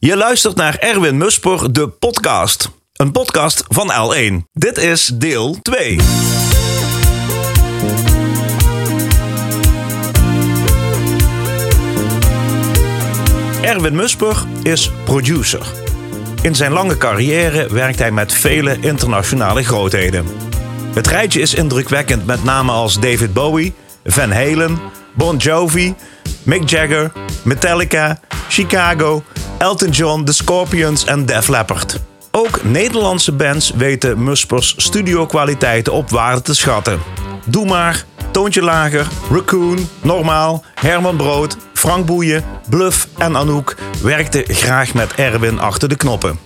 Je luistert naar Erwin Musper, de podcast. Een podcast van L1. Dit is deel 2. Erwin Musper is producer. In zijn lange carrière werkt hij met vele internationale grootheden. Het rijtje is indrukwekkend met namen als David Bowie, Van Halen, Bon Jovi, Mick Jagger, Metallica, Chicago, Elton John, The Scorpions en Def Leppard. Ook Nederlandse bands weten Muspers studiokwaliteiten op waarde te schatten. Doe maar, Toontje Lager, Raccoon, Normaal, Herman Brood, Frank Boeien, Bluff en Anouk werkten graag met Erwin achter de knoppen.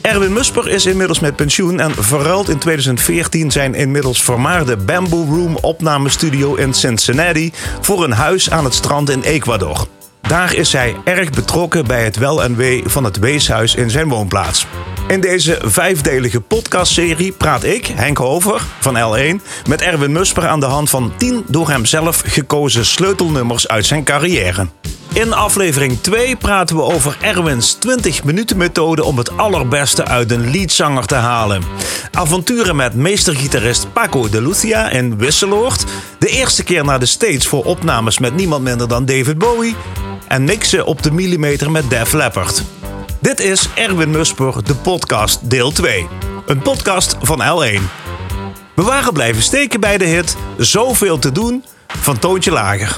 Erwin Musper is inmiddels met pensioen en verruilt in 2014 zijn inmiddels vermaarde Bamboo Room opnamestudio in Cincinnati voor een huis aan het strand in Ecuador. Daar is hij erg betrokken bij het wel en wee van het weeshuis in zijn woonplaats. In deze vijfdelige podcastserie praat ik, Henk Hover van L1, met Erwin Musper aan de hand van 10 door hem zelf gekozen sleutelnummers uit zijn carrière. In aflevering 2 praten we over Erwins 20 minuten methode om het allerbeste uit een liedzanger te halen. Avonturen met meestergitarist Paco de Lucia in Wisseloord. De eerste keer naar de States voor opnames met niemand minder dan David Bowie. En mixen op de millimeter met Def Leppard. Dit is Erwin Musper, de podcast deel 2. Een podcast van L1. We waren blijven steken bij de hit Zoveel te doen van Toontje Lager.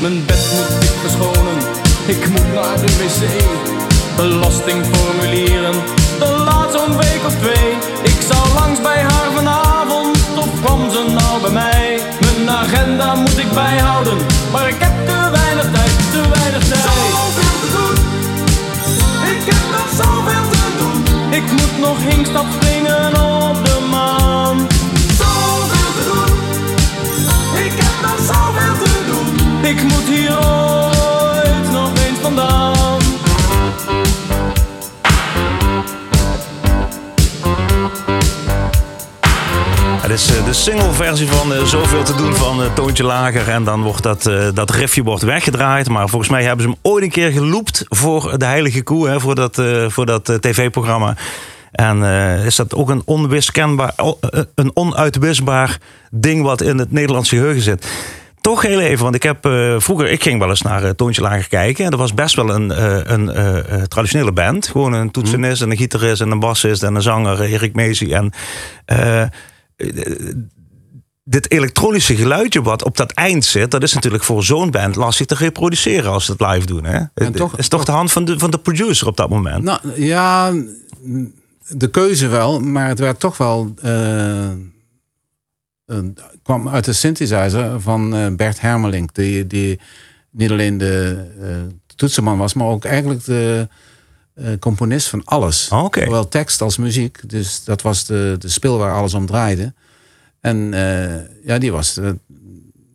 Mijn bed moet ik verschonen, ik moet naar de wc. Belastingformulieren, laat zo'n week of twee. Ik zou langs bij haar vanavond, of kwam ze nou bij mij? Mijn agenda moet ik bijhouden, maar ik heb te weinig tijd, te weinig tijd. Zoveel te doen, ik heb nog zoveel te doen. Ik moet nog hinkstap springen op de maan. Zoveel te doen, ik heb nog zoveel te doen. Ik moet hier ooit nog eens vandaan. De single-versie van eh, Zoveel te doen van eh, Toontje Lager. En dan wordt dat, eh, dat riffje wordt weggedraaid. Maar volgens mij hebben ze hem ooit een keer geloopt voor de Heilige Koe. Hè, voor dat, voor dat tv-programma. En is dat ook een, onwiskenbaar, een onuitwisbaar ding wat in het Nederlandse geheugen zit. Toch heel even, want ik heb vroeger, ik ging wel eens naar Toontje Lager kijken. En dat was best wel een, een traditionele band. Gewoon een toetsenist en een gitarist en een bassist en een zanger, Erik Mezi. En dit elektronische geluidje wat op dat eind zit, dat is natuurlijk voor zo'n band lastig te reproduceren als ze het live doen. Hè? Het toch- is toch de hand van de, van de producer op dat moment. Nou ja, de keuze wel, maar het werd toch wel. een- kwam uit de synthesizer van eh, Bert Hermelink, die, die niet alleen de eh, toetsenman was, maar ook eigenlijk de eh, componist van alles. Oh, oké. Zowel tekst als muziek. Dus dat was de, de speel waar alles om draaide. En eh, ja, die was eh,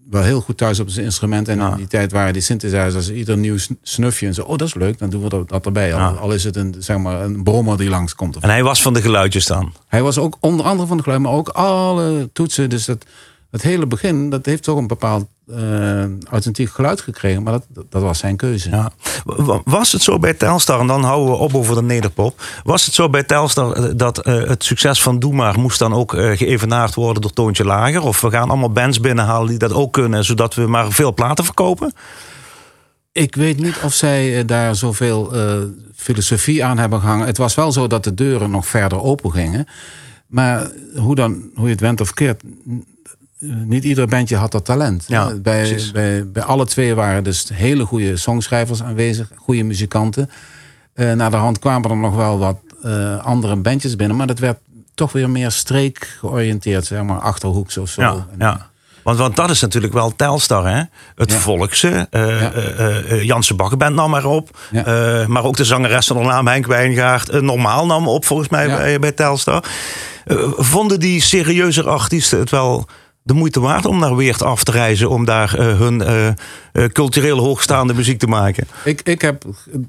wel heel goed thuis op zijn instrument. En in die tijd waren die synthesizers ieder nieuw sn- snufje. En zo, oh, dat is leuk, dan doen we dat, erbij. Al, Ja. al is het een, zeg maar, een brommer die langskomt. En hij was van de geluidjes dan. hij was ook onder andere van de geluid, maar ook alle toetsen. Dus dat, het hele begin, dat heeft toch een bepaald eh, authentiek geluid gekregen. Maar dat, dat was zijn keuze. Ja. Was het zo bij Telstar, en dan houden we op over de nederpop. Was het zo bij Telstar eh, dat eh, het succes van Doe Maar moest dan ook geëvenaard worden door Toontje Lager? Of we gaan allemaal bands binnenhalen die dat ook kunnen, zodat we maar veel platen verkopen? Ik weet niet of zij daar zoveel filosofie aan hebben gehangen. Het was wel zo dat de deuren nog verder open gingen. Maar hoe, dan, hoe je het went of keert, niet ieder bandje had dat talent. Ja, Eh, bij, bij, bij alle twee waren dus hele goede songschrijvers aanwezig, goede muzikanten. Eh naar de hand kwamen er nog wel wat eh, andere bandjes binnen, maar dat werd toch weer meer streek georiënteerd, zeg maar, achterhoeks of zo. Ja. Want, want dat is natuurlijk wel Telstar, hè? Het Ja. volkse. eh Ja. eh, eh, Janse Bakkenband nam maar op. Ja. Eh, maar ook de zangeres van de naam Henk Wijngaard. eh, normaal nam op, volgens mij, bij, bij Telstar. Eh, vonden die serieuzer artiesten het wel de moeite waard om naar Weert af te reizen... om daar eh, hun eh, eh, cultureel hoogstaande muziek te maken? Ik, ik heb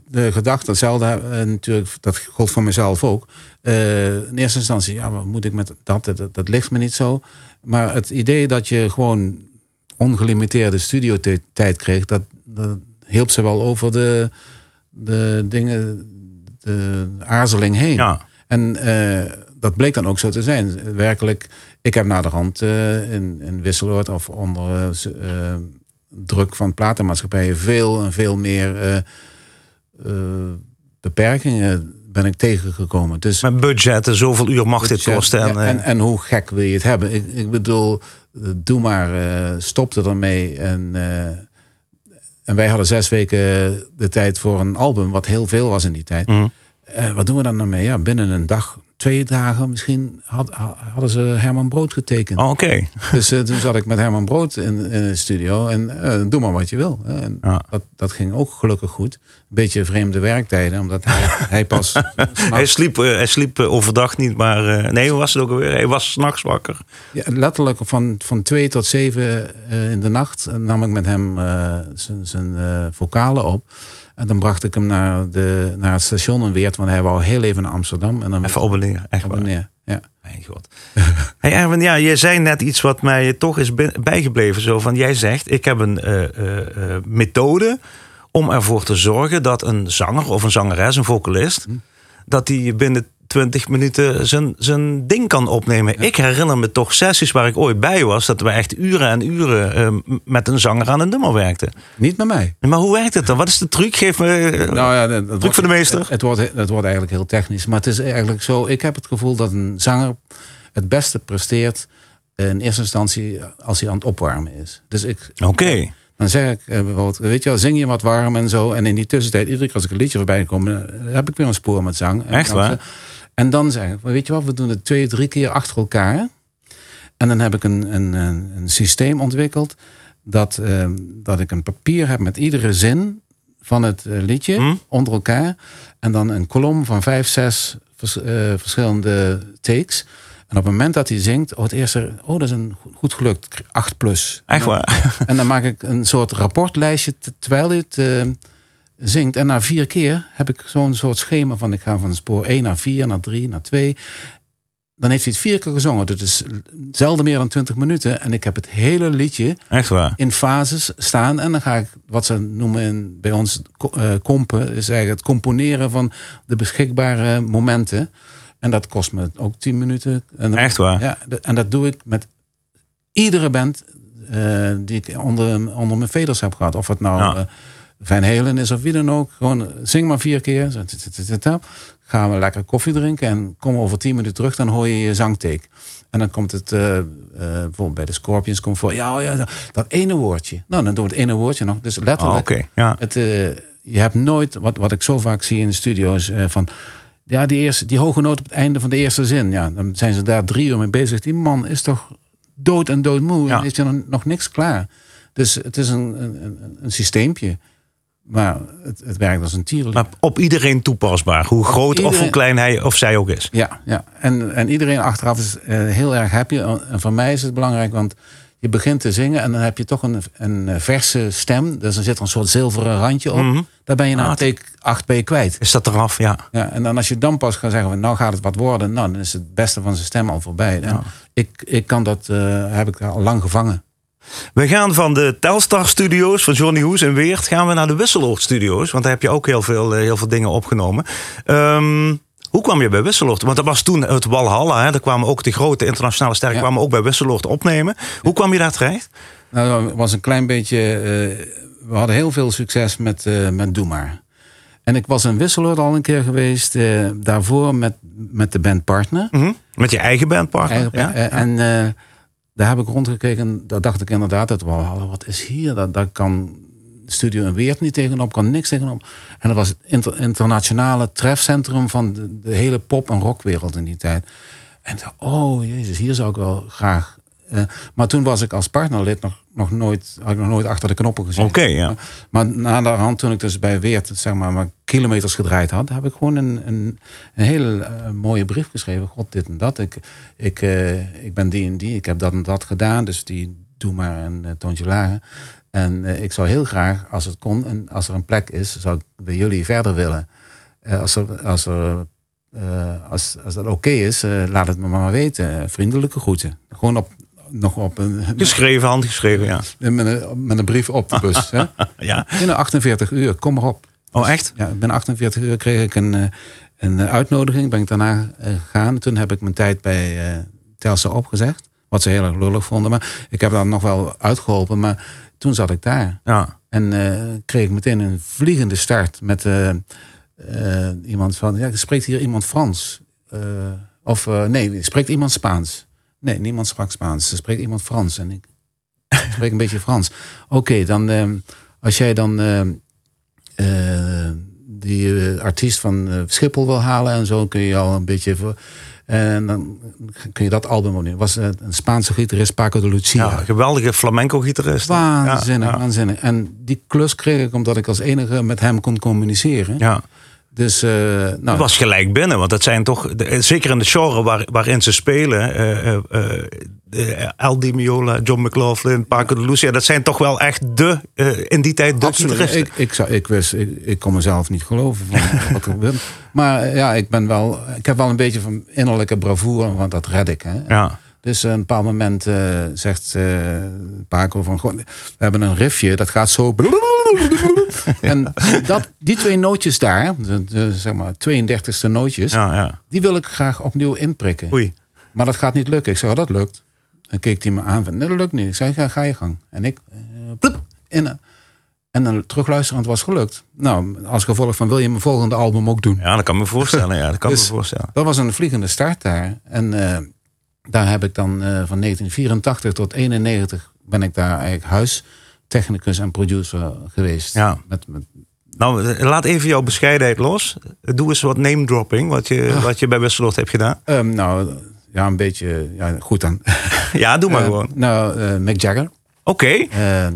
de gedachte, hetzelfde, eh, natuurlijk, dat gold voor mezelf ook. In eerste instantie, ja, wat moet ik met dat, dat? Dat ligt me niet zo. Maar het idee dat je gewoon ongelimiteerde studiotijd kreeg, dat, dat hielp ze wel over de, de dingen, de aarzeling heen. Ja. En dat bleek dan ook zo te zijn. Werkelijk, ik heb naderhand uh, in, in Wisseloord of onder uh, druk van platenmaatschappijen veel en veel meer beperkingen ben ik tegengekomen. Dus, Met budgetten, zoveel uur mag dit kosten. En, ja, en, en, hoe gek wil je het hebben? Ik, ik bedoel, doe maar, stopte ermee. En, en wij hadden zes weken de tijd voor een album, wat heel veel was in die tijd. Mm. Uh, wat doen we dan nou mee? Ja, binnen een dag, twee dagen misschien had, hadden ze Herman Brood getekend. Oh, Oké. Okay. Dus uh, toen zat ik met Herman Brood in, in de studio en uh, doe maar wat je wil. En dat, dat ging ook gelukkig goed. Een beetje vreemde werktijden, omdat hij, hij pas... hij, sliep, hij sliep overdag niet, maar nee, hoe was het ook alweer? Hij was s'nachts wakker. Ja, letterlijk van, van twee tot zeven in de nacht nam ik met hem zijn vocalen op. En dan bracht ik hem naar, de, naar het station en Weert, want hij wou heel even naar Amsterdam. En dan even op en neer, echt ja. Mijn god. hey Erwin, ja, je zei net iets wat mij toch is bijgebleven. Zo van, jij zegt, ik heb een uh, uh, uh, methode om ervoor te zorgen dat een zanger of een zangeres, een vocalist, hm. dat die binnen 20 minuten zijn, zijn ding kan opnemen. Ik herinner me toch sessies waar ik ooit bij was, dat we echt uren en uren uh, met een zanger aan een nummer werkten. Niet met mij. Maar hoe werkt het dan? Wat is de truc? Geef me uh, nou ja, truc wordt, voor de meester. Het, het, wordt, het wordt eigenlijk heel technisch. Maar het is eigenlijk zo, ik heb het gevoel dat een zanger het beste presteert in eerste instantie als hij aan het opwarmen is. Dus ik. Oké. Okay. Dan zeg ik bijvoorbeeld, weet je wel, zing je wat warm en zo. En in die tussentijd, iedere keer als ik een liedje voorbij kom, heb ik weer een spoor met zang. Echt waar? En dan zeg ik, weet je wat, we doen het twee, drie keer achter elkaar. En dan heb ik een, een, een systeem ontwikkeld dat, uh, dat ik een papier heb met iedere zin van het uh, liedje Hm? onder elkaar. En dan een kolom van vijf, zes vers, uh, verschillende takes. En op het moment dat hij zingt, oh, het eerste, oh, dat is een goed gelukt, 8 plus. Echt waar? En dan maak ik een soort rapportlijstje terwijl hij het uh, zingt. En na vier keer heb ik zo'n soort schema van ik ga van spoor 1 naar 4, naar 3, naar 2. Dan heeft hij het vier keer gezongen. Dat is zelden meer dan 20 minuten. En ik heb het hele liedje Echt waar? in fases staan. En dan ga ik wat ze noemen in, bij ons uh, kompen. Is eigenlijk het componeren van de beschikbare momenten. En dat kost me ook 10 minuten. En Echt waar? Ja, en dat doe ik met iedere band uh, die ik onder, onder mijn veders heb gehad. Of het nou Ja. uh, Van Halen is of wie dan ook. Gewoon zing maar vier keer. Gaan we lekker koffie drinken. En komen we over tien minuten terug. Dan hoor je je zangteek. En dan komt het uh, uh, bijvoorbeeld bij de Scorpions komt voor. Ja, ja, dat ene woordje. Nou, dan doen we het ene woordje nog. Dus letterlijk. Oh, oké. Ja. Het, uh, je hebt nooit, wat, wat ik zo vaak zie in de studio's, van. Ja, die, eerste, die hoge noot op het einde van de eerste zin. Ja, dan zijn ze daar drie uur mee bezig. Die man is toch dood en doodmoe. Ja. En is er nog, nog niks klaar. Dus het is een, een, een systeempje. Maar het, het werkt als een tierlier. Maar op iedereen toepasbaar. Hoe groot iedereen... of hoe klein hij of zij ook is. Ja, ja. En, en iedereen achteraf is uh, heel erg happy. En voor mij is het belangrijk, want je begint te zingen en dan heb je toch een, een verse stem. Dus dan zit er een soort zilveren randje op. Mm -hmm. Daar ben je na ah, take 8 b kwijt. Is dat eraf, ja. ja. En dan als je dan pas gaat zeggen, nou gaat het wat worden. Nou, dan is het beste van zijn stem al voorbij. Ja. ik, ik kan dat, uh, heb ik al lang gevangen. We gaan van de Telstar Studios van Johnny Hoes en Weert gaan we naar de Wisseloord Studios. Want daar heb je ook heel veel, heel veel dingen opgenomen. Um, hoe kwam je bij Wisseloord? Want dat was toen het Walhalla. Hè? Daar kwamen ook de grote internationale sterren ja. kwamen ook bij Wisseloord opnemen. Hoe kwam je daar terecht? Nou, dat was een klein beetje. Uh, we hadden heel veel succes met, uh, met Doe maar. En ik was in Wisseloord al een keer geweest. Uh, daarvoor met, met de bandpartner. Mm -hmm. Met je eigen bandpartner? Eigen, ja? En daar heb ik rondgekeken. Daar dacht ik inderdaad, dat, wow, wat is hier? Daar kan Studio en Weert niet tegenop, kan niks tegenop. En dat was het inter, internationale trefcentrum van de, de, hele pop- en rockwereld in die tijd. En dacht, oh jezus, hier zou ik wel graag. Uh, maar toen was ik als partnerlid nog, nog nooit, had ik nog nooit achter de knoppen gezeten. Oké, okay, ja. Maar na de hand, toen ik dus bij Weert, zeg maar, maar kilometers gedraaid had, heb ik gewoon een, een, een hele uh, mooie brief geschreven. God, dit en dat. Ik, ik, uh, ik ben die en die, ik heb dat en dat gedaan, dus die doe maar een toontje lager. En ik zou heel graag, als het kon, en als er een plek is, zou ik bij jullie verder willen. Als, er, als, er, uh, als, als dat oké okay is, laat het me maar weten. Vriendelijke groeten. Gewoon op, nog op een, Geschreven, handgeschreven, ja. met, een, met een brief op de bus. hè? ja. Binnen 48 uur, kom maar op. Oh, echt? Ja, binnen 48 uur kreeg ik een, eh, een uitnodiging. Ben ik daarna eh, gegaan. Toen heb ik mijn tijd bij eh Telstra opgezegd. Wat ze heel erg lullig vonden. Maar ik heb daar nog wel uitgeholpen. Maar toen zat ik daar. Ja. En kreeg ik meteen een vliegende start met iemand van... Ja, spreekt hier iemand Frans? Of nee, spreekt iemand Spaans? Nee, niemand sprak Spaans. Er spreekt iemand Frans. En ik spreek een beetje Frans. Oké, dan eh, als jij dan eh, eh, die eh, artiest van eh, Schiphol wil halen en zo... kun je al een beetje... Voor, en dan kun je dat album opnemen. was een Spaanse gitarist, Paco de Lucia. ja. Geweldige flamenco-gitarist. Waanzinnig, Ja, ja. waanzinnig. En die klus kreeg ik omdat ik als enige met hem kon communiceren. Ja. Dus, eh, nou, Het was gelijk binnen, want dat zijn toch, de- zeker in de genre waar, waarin ze spelen, eh, eh, eh, eh, Al Di Meola, John McLaughlin, Paco de Lucia, dat zijn toch wel echt de, eh, in die tijd de absoluut. Ik, ik, zou, ik, wist, ik, ik kon mezelf niet geloven van wat er gebeurde. Maar eh, ja, ik, ben wel, ik heb wel een beetje van innerlijke bravoure, want dat red ik. Hè. Ja. Dus op een bepaald moment eh, zegt eh Paco van... "Goh, We hebben een riffje, dat gaat zo... en dat, die twee nootjes daar, de, de, zeg maar 32e nootjes... Ja, ja. die wil ik graag opnieuw inprikken. Oei. Maar dat gaat niet lukken. Ik zeg, oh, dat lukt. Dan keek hij me aan van, nee, dat lukt niet. Ik zei, ga, ga je gang. En ik, eh, plup, in, eh, en dan terugluisteren, het was gelukt. Nou, als gevolg van, wil je mijn volgende album ook doen? Ja, dat kan me voorstellen. Ja, dat kan Dus- me voorstellen. Dat was een vliegende start daar. En eh, daar heb ik dan eh, van 1984 tot 91 ben ik daar eigenlijk huistechnicus en producer geweest. Ja. Met, met, Nou, eh, laat even jouw bescheidenheid los. Doe eens wat name dropping, wat je, wat je bij Wisseloord hebt gedaan. ehm, nou, ja, een beetje, ja, goed dan. Ja, doe maar Eh, gewoon. nou, eh, Mick Jagger. Oké. Eh, eh,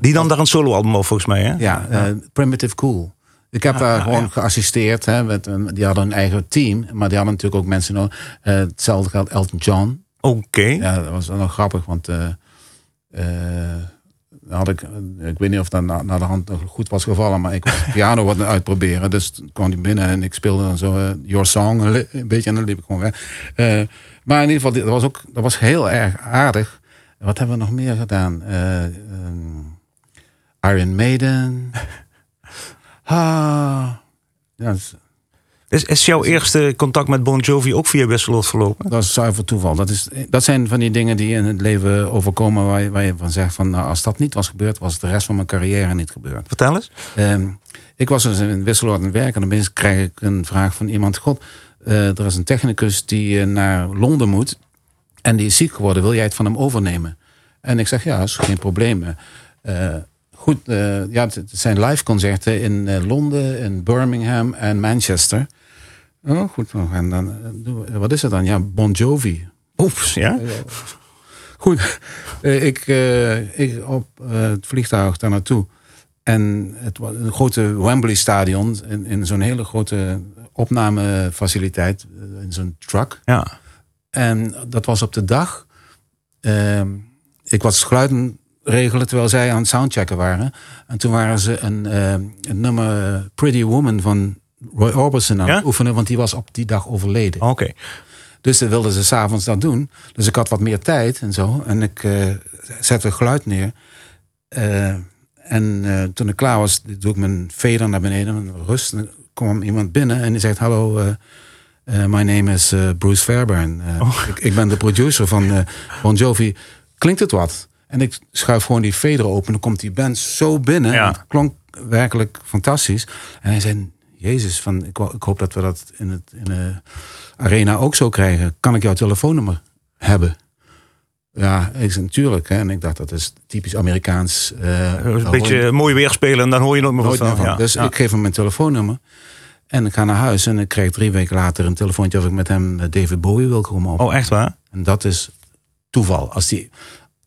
Die dan daar een soloalbum op volgens mij, hè? Ja, Primitive Cool. Ik heb daar gewoon geassisteerd. Hè, met, een- die hadden een eigen team. Maar die hadden natuurlijk ook mensen nodig. Eh, hetzelfde geldt Elton John. Oké. Ja, dat was wel nog grappig. Want eh, eh, had ik, ik weet niet of dat na, naar de hand nog goed was gevallen. Maar ik was piano wat uitproberen. Dus toen kwam hij binnen en ik speelde dan zo eh, Your Song een, beetje. En dan liep ik gewoon weg. Eh, maar in ieder geval, dat was, ook, dat was heel erg aardig. Wat hebben we nog meer gedaan? Eh, ehm, Iron Maiden. Ah, ja, dat is- Is, is jouw eerste contact met Bon Jovi ook via Wisseloord verlopen? Dat is zuiver toeval. Dat, is, dat zijn van die dingen die in het leven overkomen waar je, waar je van zegt van nou, als dat niet was gebeurd, was de rest van mijn carrière niet gebeurd. Vertel eens. Ehm, ik was dus in Wisseloord aan het werken en dan krijg ik een vraag van iemand. God, eh, er is een technicus die eh, naar Londen moet en die is ziek geworden. Wil jij het van hem overnemen? En ik zeg ja, is geen probleem. Eh, goed, eh, ja, het, het zijn live concerten in eh, Londen, in Birmingham en Manchester. Oh, goed. En dan, eh, wat is het dan? Ja, Bon Jovi. Oeps, ja? Goed, ik, ik op het vliegtuig daar naartoe. En het was een grote Wembley stadion. In, in zo'n hele grote opnamefaciliteit. In zo'n truck. Ja. En dat was op de dag. ehm, ik was geluiden regelen terwijl zij aan het soundchecken waren. En toen waren ze een, ehm, een nummer Pretty Woman van Roy Orbison aan Ja? het oefenen. Want die was op die dag overleden. Oké. Dus dan wilden ze s'avonds dat doen. Dus ik had wat meer tijd en zo. En ik eh, zette geluid neer. Eh, en eh, toen ik klaar was, doe ik mijn veder naar beneden. en Rust. En kwam iemand binnen en die zegt... Hallo, eh, my name is Bruce Fairbairn. Eh, ik, ik ben de producer van Bon Jovi. Klinkt het wat? En ik schuif gewoon die veder open. Dan komt die band zo binnen. Ja. Het klonk werkelijk fantastisch. En hij zei... Jezus, van, ik, ik hoop dat we dat in, het, in de arena ook zo krijgen. Kan ik jouw telefoonnummer hebben? Ja, ik zei natuurlijk. Hè. En ik dacht, dat is typisch Amerikaans. eh, Een je beetje mooi weer spelen en dan hoor je nooit meer nooit meer van. Ja. Dus Ja. ik geef hem mijn telefoonnummer. En ik ga naar huis en ik krijg drie weken later een telefoontje of ik met hem eh, David Bowie wil komen op. Oh, echt waar? En dat is toeval. Als die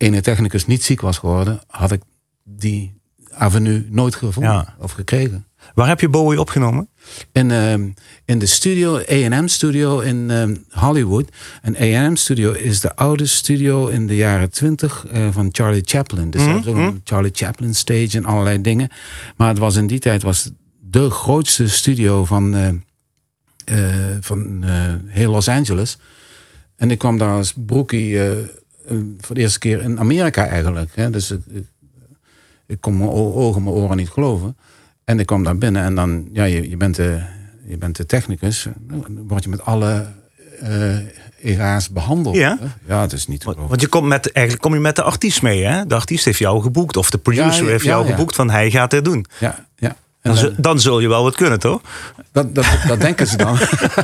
ene technicus niet ziek was geworden, had ik die avenue nooit gevonden Ja. of gekregen. Waar heb je Bowie opgenomen? In, ehm, in de studio, A&M studio in ehm, Hollywood. En A&M studio is de oude studio in de jaren twintig eh, van Charlie Chaplin. Dus ook een Charlie Chaplin stage en allerlei dingen. Maar het was in die tijd was de grootste studio van, eh, eh, van heel Los Angeles. En ik kwam daar als broekie voor de eerste keer in Amerika eigenlijk. Hè? Dus ik, ik, kon mijn ogen, mijn oren niet geloven. En ik kwam daar binnen en dan, ja, je, je, bent, de, je bent de technicus. Dan word je met alle eh EGA's behandeld. Ja? Ja, het is niet te. Want je komt met, eigenlijk kom je met de artiest mee, hè? De artiest heeft jou geboekt. Of de producer Ja, heeft ja, jou ja. geboekt van hij gaat dit doen. Ja, Dan, dan- zul- dan zul je wel wat kunnen, toch? Dat, dat, dat denken ze dan.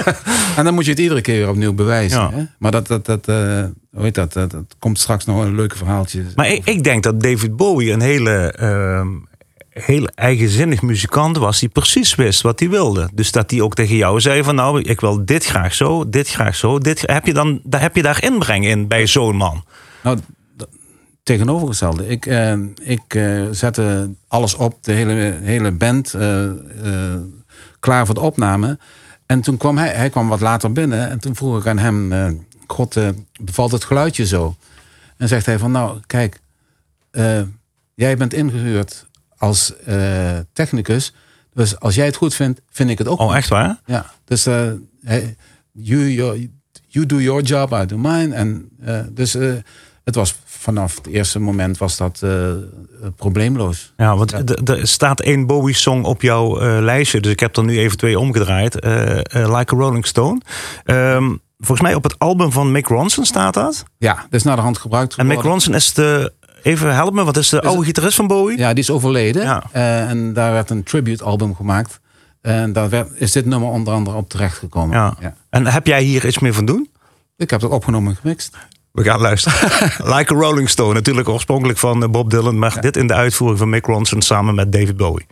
en dan moet je het iedere keer weer opnieuw bewijzen. Ja. Hè? Maar dat, dat, dat, eh, hoe heet dat, dat, dat komt straks nog een leuke verhaaltje. Maar ik, ik denk dat David Bowie een hele, heel eigenzinnig muzikant was. Die precies wist wat hij wilde. Dus dat hij ook tegen jou zei van nou, ik wil dit graag zo, dit graag zo. Dit, heb, je dan, daar heb je daar inbreng in bij zo'n man? Nou, tegenovergestelde. Ik, eh, ik eh, zette alles op, de hele, hele band, eh, klaar voor de opname. En toen kwam hij, hij kwam wat later binnen. En toen vroeg ik aan hem, God, bevalt het geluidje zo? En zegt hij van, nou, kijk, jij bent ingehuurd als technicus. Dus als jij het goed vindt, vind ik het ook Oh, goed. echt waar? Ja, dus hij- you, you, you do your job, I do mine. En, dus het was vanaf het eerste moment was dat eh, probleemloos. Ja, want er staat één Bowie-song op jouw eh, lijstje. Dus ik heb er nu even twee omgedraaid. Eh, like a Rolling Stone. Ehm, volgens mij op het album van Mick Ronson staat dat. Ja, dat is naar de hand gebruikt En Mick geworden. Ronson is de... Even help me, wat is de oude gitarist van Bowie? Ja, die is overleden. Ja. En daar werd een tribute album gemaakt. En daar werd, is dit nummer onder andere op terechtgekomen. Ja. Ja. En heb jij hier iets meer van doen? Ik heb het opgenomen en gemixt. We gaan luisteren. like a Rolling Stone, natuurlijk oorspronkelijk van eh, Bob Dylan. Maar dit in de uitvoering van Mick Ronson samen met David Bowie.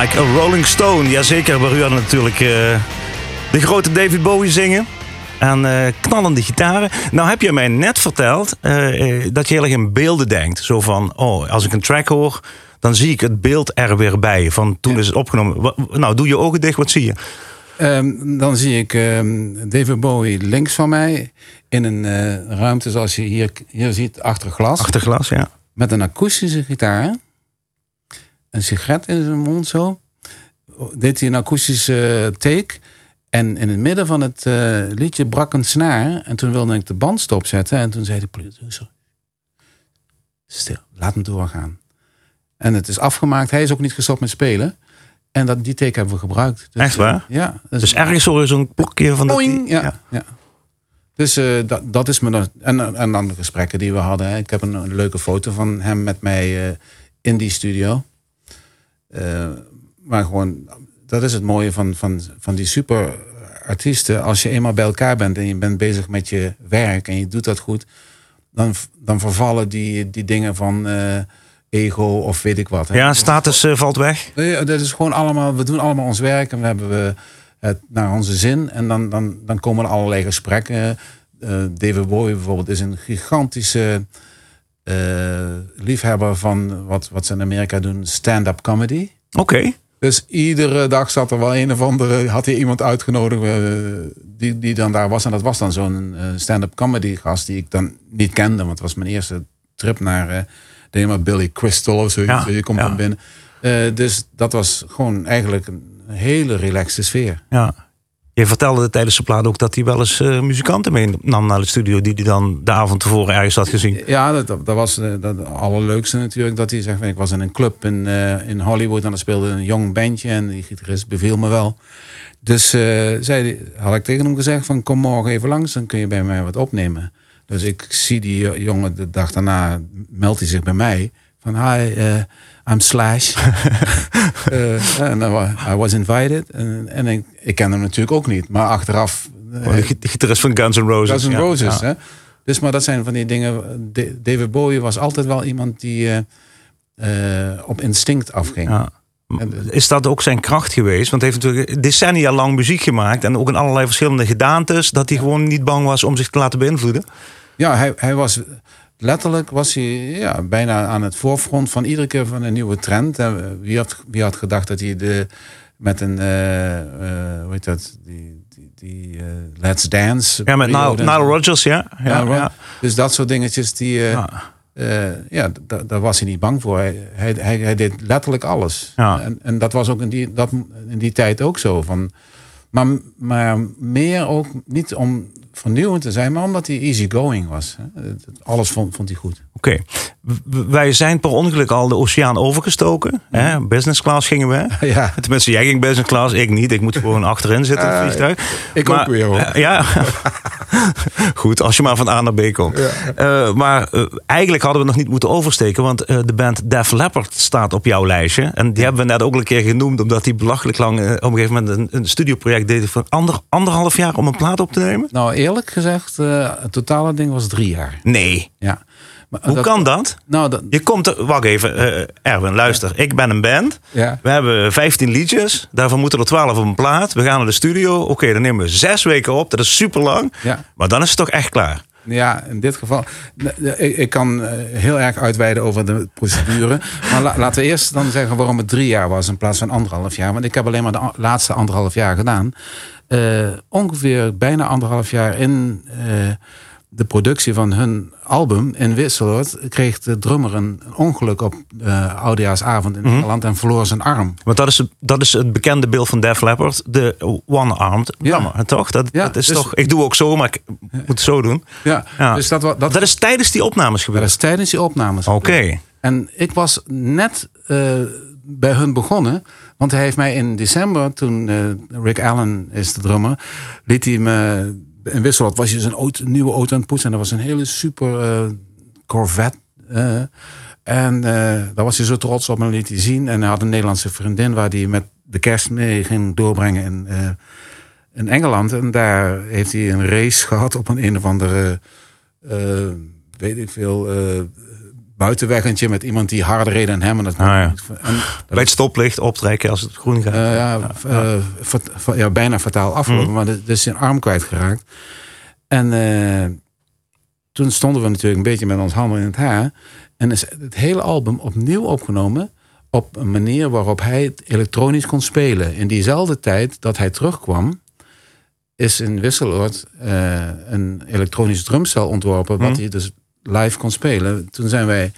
Like a Rolling Stone. Jazeker, waar u hadden natuurlijk eh, de grote David Bowie zingen. En eh, knallende gitaren. Nou heb je mij net verteld eh, dat je heel erg in beelden denkt. Zo van, oh, als ik een track hoor, dan zie ik het beeld er weer bij. Van toen is het opgenomen. Nou, doe je ogen dicht, wat zie je? Ehm, dan zie ik ehm, David Bowie links van mij in een ruimte zoals je hier, hier ziet achter glas. Achter glas, ja. Met een akoestische gitaar. Een sigaret in zijn mond zo. Deed hij een akoestische take. En in het midden van het eh, liedje brak een snaar. En toen wilde ik de band stopzetten. En toen zei de producer... Stil, laat hem doorgaan. En het is afgemaakt. Hij is ook niet gestopt met spelen. En dat, die take hebben we gebruikt. Dus, Echt waar? Ja. Dus ergens hoor je zo'n klokje van de... Boing, ja. ja. Dus eh, dat, dat is me dan. En, en dan de gesprekken die we hadden. hè. Ik heb een, een leuke foto van hem met mij eh, in die studio. Eh, maar gewoon, dat is het mooie van, van, van die super artiesten. Als je eenmaal bij elkaar bent en je bent bezig met je werk en je doet dat goed, dan, dan vervallen die, die dingen van eh, ego of weet ik wat. hè. Ja, status eh, valt weg. Nee, dat is gewoon allemaal, we doen allemaal ons werk en we hebben we het naar onze zin. En dan, dan, dan komen er allerlei gesprekken. Eh, David Bowie bijvoorbeeld is een gigantische liefhebber van wat, wat ze in Amerika doen, stand-up comedy. Oké. Dus iedere dag zat er wel een of andere, had hij iemand uitgenodigd eh, die, die dan daar was. En dat was dan zo'n eh, stand-up comedy gast die ik dan niet kende. Want het was mijn eerste trip naar, eh denk maar Billy Crystal of zoiets. Ja, je komt ja. van binnen. Eh, dus dat was gewoon eigenlijk een hele relaxte sfeer. Ja. Je vertelde tijdens de plaat ook dat hij wel eens eh, muzikanten meenam naar de studio... die hij dan de avond tevoren ergens had gezien. Ja, dat, dat was eh, het allerleukste natuurlijk. Dat hij zegt, ik was in een club in, eh, in Hollywood en er speelde een jong bandje en die gitarist beviel me wel. Dus eh, zei, had ik tegen hem gezegd van kom morgen even langs, dan kun je bij mij wat opnemen. Dus ik zie die jongen de dag daarna, meldt hij zich bij mij. Van hi, eh, I'm Slash. Eh, en I was invited. En, ik, ik ken hem natuurlijk ook niet. Maar achteraf... eh, de de gitarist van Guns N' Roses. Guns N' Ja, Roses. ja. Hè? Dus maar dat zijn van die dingen. Da- David Bowie was altijd wel iemand die eh, eh, op instinct afging. Ja. Is dat ook zijn kracht geweest? Want hij heeft natuurlijk decennia lang muziek gemaakt. En ook in allerlei verschillende gedaantes. Dat hij gewoon niet bang was om zich te laten beïnvloeden. Ja, hij, hij was letterlijk was hij ja, bijna aan het voorfront van iedere keer van een nieuwe trend. En wie, had, wie had gedacht dat hij de, met een, eh, hoe heet dat, die, die, die eh, Let's Dance. Ja, met Nile. Rodgers, ja. Ja, Ja, ja. Dus dat soort dingetjes, die, Ja. ja, da- daar was hij niet bang voor. Hij, hij, hij, hij deed letterlijk alles. Ja. En, en dat was ook in die, dat, in die tijd ook zo. Van, maar, maar meer ook niet om vernieuwend te zijn, maar omdat hij easygoing was. Alles vond, vond hij goed. Oké. Wij zijn per ongeluk al de oceaan overgestoken. Hè? Business class gingen we. Ja. Tenminste, jij ging business class, ik niet. Ik moet gewoon achterin zitten in het vliegtuig. ik ook weer, hoor. ja. Goed, als je maar van A naar B komt. Eh, maar eh, eigenlijk hadden we nog niet moeten oversteken. Want eh, de band Def Leppard staat op jouw lijstje. En die hebben we net ook een keer genoemd. Omdat die belachelijk lang op een gegeven moment een, een studioproject deden. Van ander, anderhalf jaar om een plaat op te nemen. Nou, eerlijk gezegd, eh, het totale ding was drie jaar. Nee. Ja. Maar, Hoe dat- kan dat? Nou, dat, Je komt er, wacht even, eh, Erwin, luister. Ik ben een band. ja. We hebben 15 liedjes. Daarvan moeten er 12 op een plaat. We gaan naar de studio. Oké, dan nemen we zes weken op. Dat is super lang. Ja. Maar dan is het toch echt klaar. Ja, in dit geval. Ik, kan eh, heel erg uitweiden over de procedure. maar la- laten we eerst dan zeggen waarom het drie jaar was in plaats van anderhalf jaar. Want ik heb alleen maar de laatste anderhalf jaar gedaan. Eh, ongeveer bijna anderhalf jaar in eh, de productie van hun album in Wisseloord kreeg de drummer een ongeluk op uh, oudejaarsavond in Nederland en verloor zijn arm. Want dat is, het- dat is het bekende beeld van Def Leppard. De one-armed drummer, toch? Dat, Ja, dat is dus- toch? Ik doe ook zo, maar ik moet het zo doen. Ja, Ja. dus dat, dat, Dat is tijdens die opnames dat gebeurd. is tijdens die opnames. Oké. En ik was net eh, bij hun begonnen. Want hij heeft mij in december, toen eh, Rick Allen is de drummer, liet hij me in Wisseloord was je zijn auto, nieuwe auto aan het poetsen. En dat was een hele super eh, Corvette. en eh, daar was hij zo trots op en liet hij zien. En hij had een Nederlandse vriendin waar hij met de kerst mee ging doorbrengen in, eh, in Engeland. En daar heeft hij een race gehad op een een of andere, weet ik veel, buitenweggentje met iemand die harder reed dan hem. En dat, Ah, ja. en, Bij het stoplicht optrekken als het groen gaat. eh, ja, eh, ja, bijna fataal afgelopen, Mhm. maar de- dus zijn arm kwijtgeraakt. En eh, toen stonden we natuurlijk een beetje met ons handen in het haar. En is het hele album opnieuw opgenomen op een manier waarop hij het elektronisch kon spelen. In diezelfde tijd dat hij terugkwam, is in Wisseloord eh, een elektronisch drumstel ontworpen, wat Mhm. hij dus live kon spelen. Toen zijn wij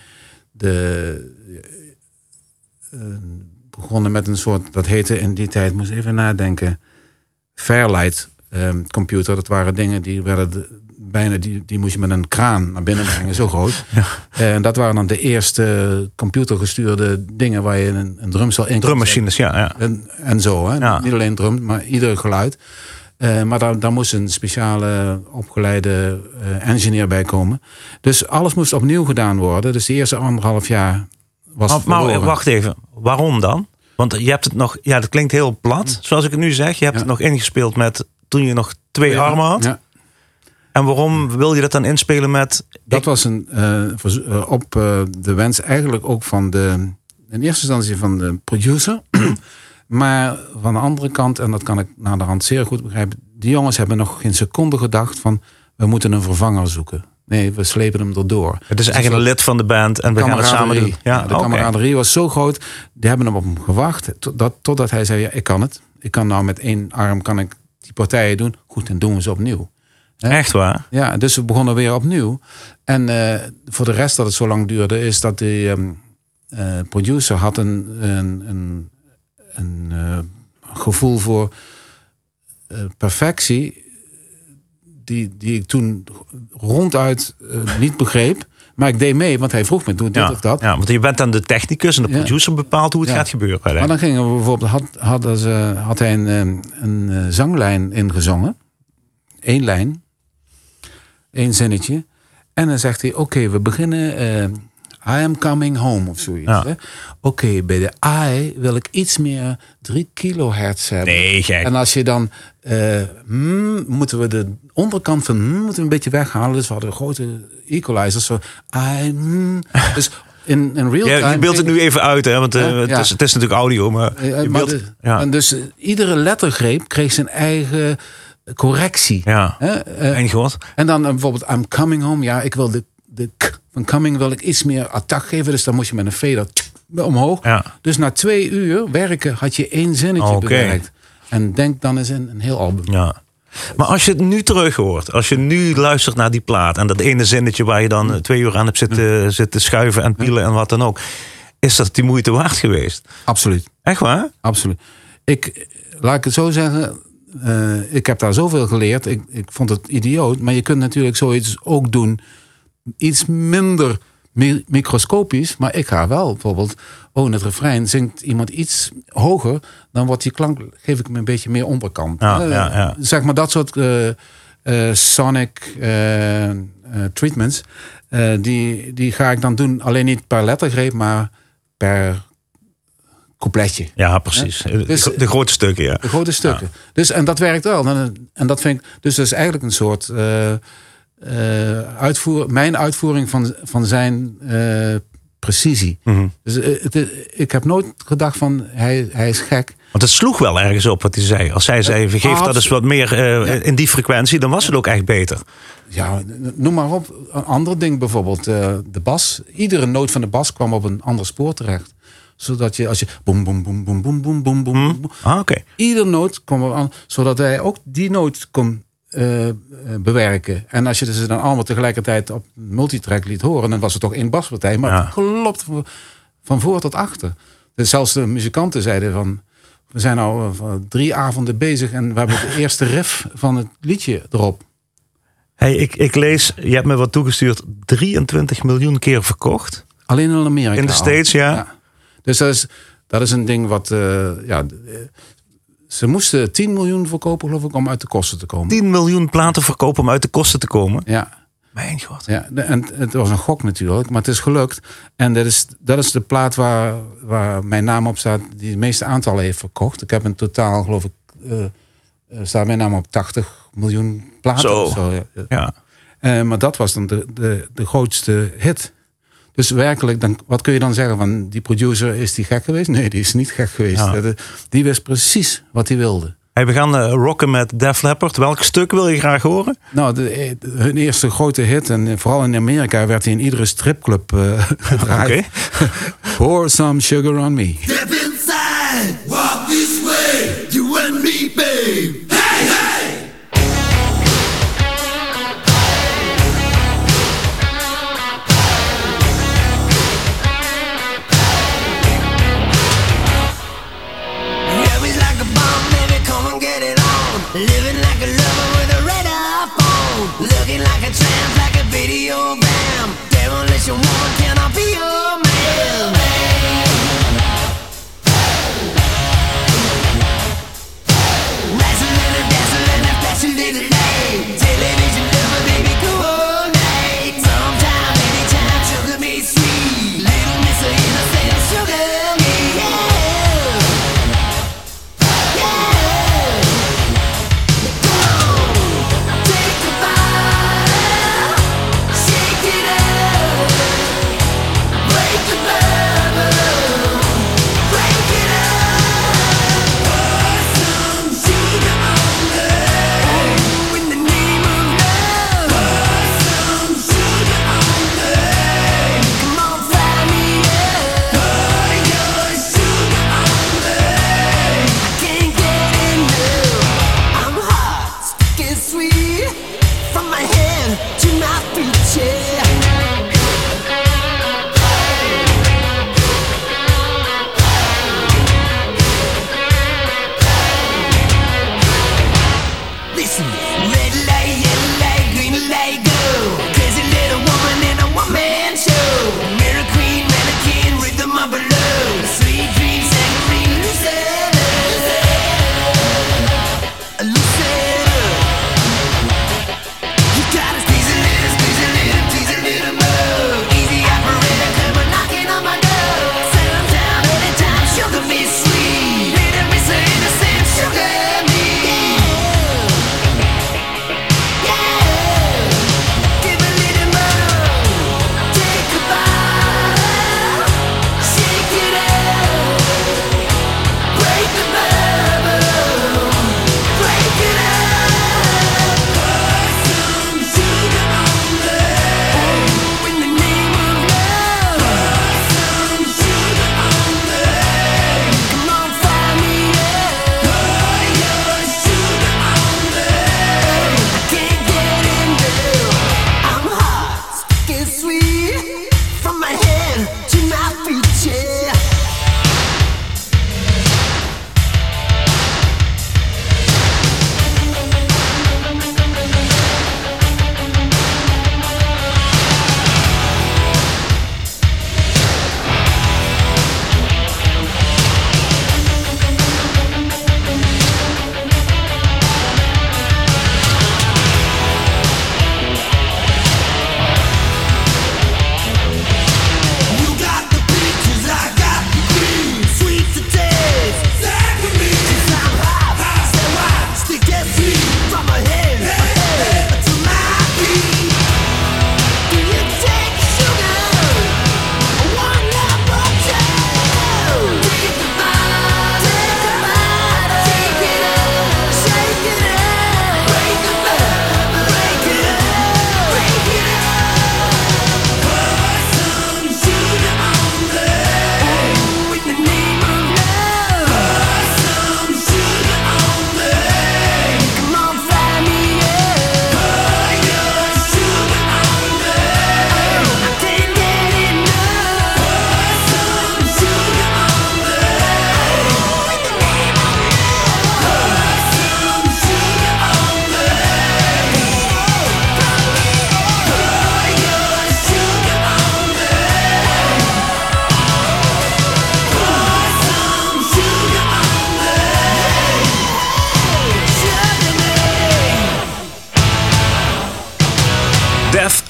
de eh, begonnen met een soort, dat heette in die tijd, moest even nadenken, Fairlight ehm, computer. Dat waren dingen die werden de- bijna, die, die moest je met een kraan naar binnen brengen, zo groot. Eh, En dat waren dan de eerste computergestuurde dingen waar je een, een drumstel in Drummachines, ja. ja. en, en zo, hè? Ja. niet alleen drum, maar ieder geluid. Eh, maar daar, daar moest een speciale opgeleide eh, engineer bij komen. Dus alles moest opnieuw gedaan worden. Dus de eerste anderhalf jaar was Maar, maar wacht even, waarom dan? Want je hebt het nog, ja, dat klinkt heel plat, zoals ik het nu zeg. Je hebt Ja. het nog ingespeeld met toen je nog twee Ja, armen had. ja. En waarom wil je dat dan inspelen met. Dat was een, eh, op de wens eigenlijk ook van de, in eerste instantie van de producer. maar van de andere kant, en dat kan ik naar de hand zeer goed begrijpen. Die jongens hebben nog geen seconde gedacht van, we moeten een vervanger zoeken. Nee, we slepen hem erdoor. Het is eigenlijk een lid van de band en we gaan het samen doen. Ja, de oké. kameraderie was zo groot. Die hebben hem op hem gewacht. Totdat, totdat hij zei, ja, ik kan het. Ik kan nou met één arm kan ik die partijen doen. Goed, dan doen we ze opnieuw. Echt waar? Ja, dus we begonnen weer opnieuw. En eh, voor de rest dat het zo lang duurde, is dat de ehm, eh, producer had een, een, een, een eh, gevoel voor eh, perfectie. Die, die ik toen ronduit eh, niet begreep. Maar ik deed mee, want hij vroeg me, doe dit Ja, of dat. ja, want je bent dan de technicus en de producer bepaalt hoe het Ja. gaat gebeuren. Maar dan gingen we bijvoorbeeld, had, hadden ze, had hij een, een zanglijn ingezongen. Eén lijn. Eén zinnetje. En dan zegt hij, oké, we beginnen... I am coming home of zoiets. Ja. Oké, bij de I wil ik iets meer 3 kilohertz hebben. Nee, gek. En als je dan... eh, hmm, moeten we de onderkant van hmm, moeten we een beetje weghalen. Dus we hadden grote equalizers. Zo, I, hmm. Dus in, in real time... Ja, je beeldt het nu even uit, hè, want eh, Ja, het, is, het is natuurlijk audio, maar je maar beeldt, de- ja, En dus eh, iedere lettergreep kreeg zijn eigen correctie. ja. Hè? Mijn god. en dan bijvoorbeeld I'm coming home. Ja, ik wil de, de k van coming wil ik iets meer attack geven. Dus dan moest je met een fader tsk, omhoog. Ja. Dus na twee uur werken had je één zinnetje Oké. bewerkt. En denk dan eens in een heel album. Ja. Maar als je het nu terug hoort, als je nu luistert naar die plaat en dat ene zinnetje waar je dan eh, twee uur aan hebt zitten, zitten schuiven en pielen en wat dan ook, is dat die moeite waard geweest? Absoluut. Echt waar? Absoluut. Ik, laat ik het zo zeggen. eh, ik heb daar zoveel geleerd. Ik, ik vond het idioot. Maar je kunt natuurlijk zoiets ook doen. Iets minder mi- microscopisch. Maar ik ga wel bijvoorbeeld. Oh, in het refrein zingt iemand iets hoger. Dan wordt die klank. Geef ik hem een beetje meer onderkant. Ja, Eh, ja, ja. Zeg maar dat soort eh, eh, sonic treatments. die, die ga ik dan doen. Alleen niet per lettergreep. Maar per coupletje. Ja, precies. Dus- de, grote stukken, ja. De grote stukken. Dus, en dat werkt wel. En, en dat vind ik, dus dat is eigenlijk een soort eh, uitvoer, mijn uitvoering van, van zijn eh, precisie. Mhm. Dus eh, ik heb nooit gedacht van hij, hij is gek. Want het sloeg wel ergens op wat hij zei. Als zij zei, geef dat eens wat meer in die frequentie, dan was het ook echt beter. Ja, noem maar op. Een ander ding bijvoorbeeld, de bas. Iedere noot van de bas kwam op een ander spoor terecht. Zodat je als je boem, boem, boem, boem, boem, boem, boom mhm. boem. Ah, oké. Iedere noot kwam op een zodat hij ook die noot kon eh, eh, bewerken. En als je ze dan allemaal tegelijkertijd op multitrack liet horen, dan was het toch één baspartij, maar Ja. het klopt van, voor tot achter. Dus zelfs de muzikanten zeiden van, we zijn al eh, drie avonden bezig en we hebben de eerste riff van het liedje erop. Hey, ik, ik lees, je hebt me wat toegestuurd, 23 miljoen keer verkocht. Alleen in Amerika. In de. States, ja. Dus dat is, dat is een ding wat, ja, ze moesten 10 miljoen verkopen geloof ik om uit de kosten te komen. 10 miljoen platen verkopen om uit de kosten te komen. Ja. Mijn god. Ja, en het was een gok natuurlijk, maar het is gelukt. En dat is, dat is de plaat waar, waar mijn naam op staat, die het meeste aantallen heeft verkocht. Ik heb in totaal, geloof ik, eh, staat mijn naam op 80 miljoen platen. Zo. of zo ja. Ja. Eh, maar dat was dan de, de, de grootste hit. Dus werkelijk, dan, wat kun je dan zeggen van die producer, is die gek geweest? Nee, die is niet gek geweest. Die wist precies wat hij wilde. Hey, we gaan eh, rocken met Def Leppard. Welk stuk wil je graag horen? Nou, eh, hun eerste grote hit, en eh, vooral in Amerika werd hij in iedere stripclub uh, Oké. Okay. Pour some sugar on me. Step inside, walk this way, you and me, babe.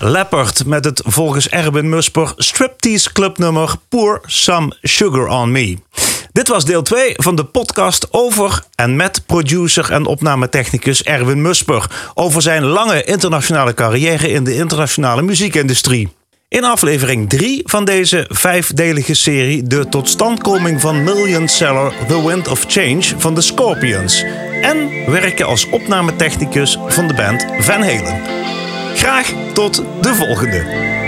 Leppard met het volgens Erwin Musper striptease clubnummer Pour Some Sugar On Me. Dit was deel 2 van de podcast over en met producer en opnametechnicus Erwin Musper over zijn lange internationale carrière in de internationale muziekindustrie. In aflevering 3 van deze vijfdelige serie de totstandkoming van Million Seller The Wind of Change van de Scorpions en werken als opnametechnicus van de band Van Halen. Graag tot de volgende.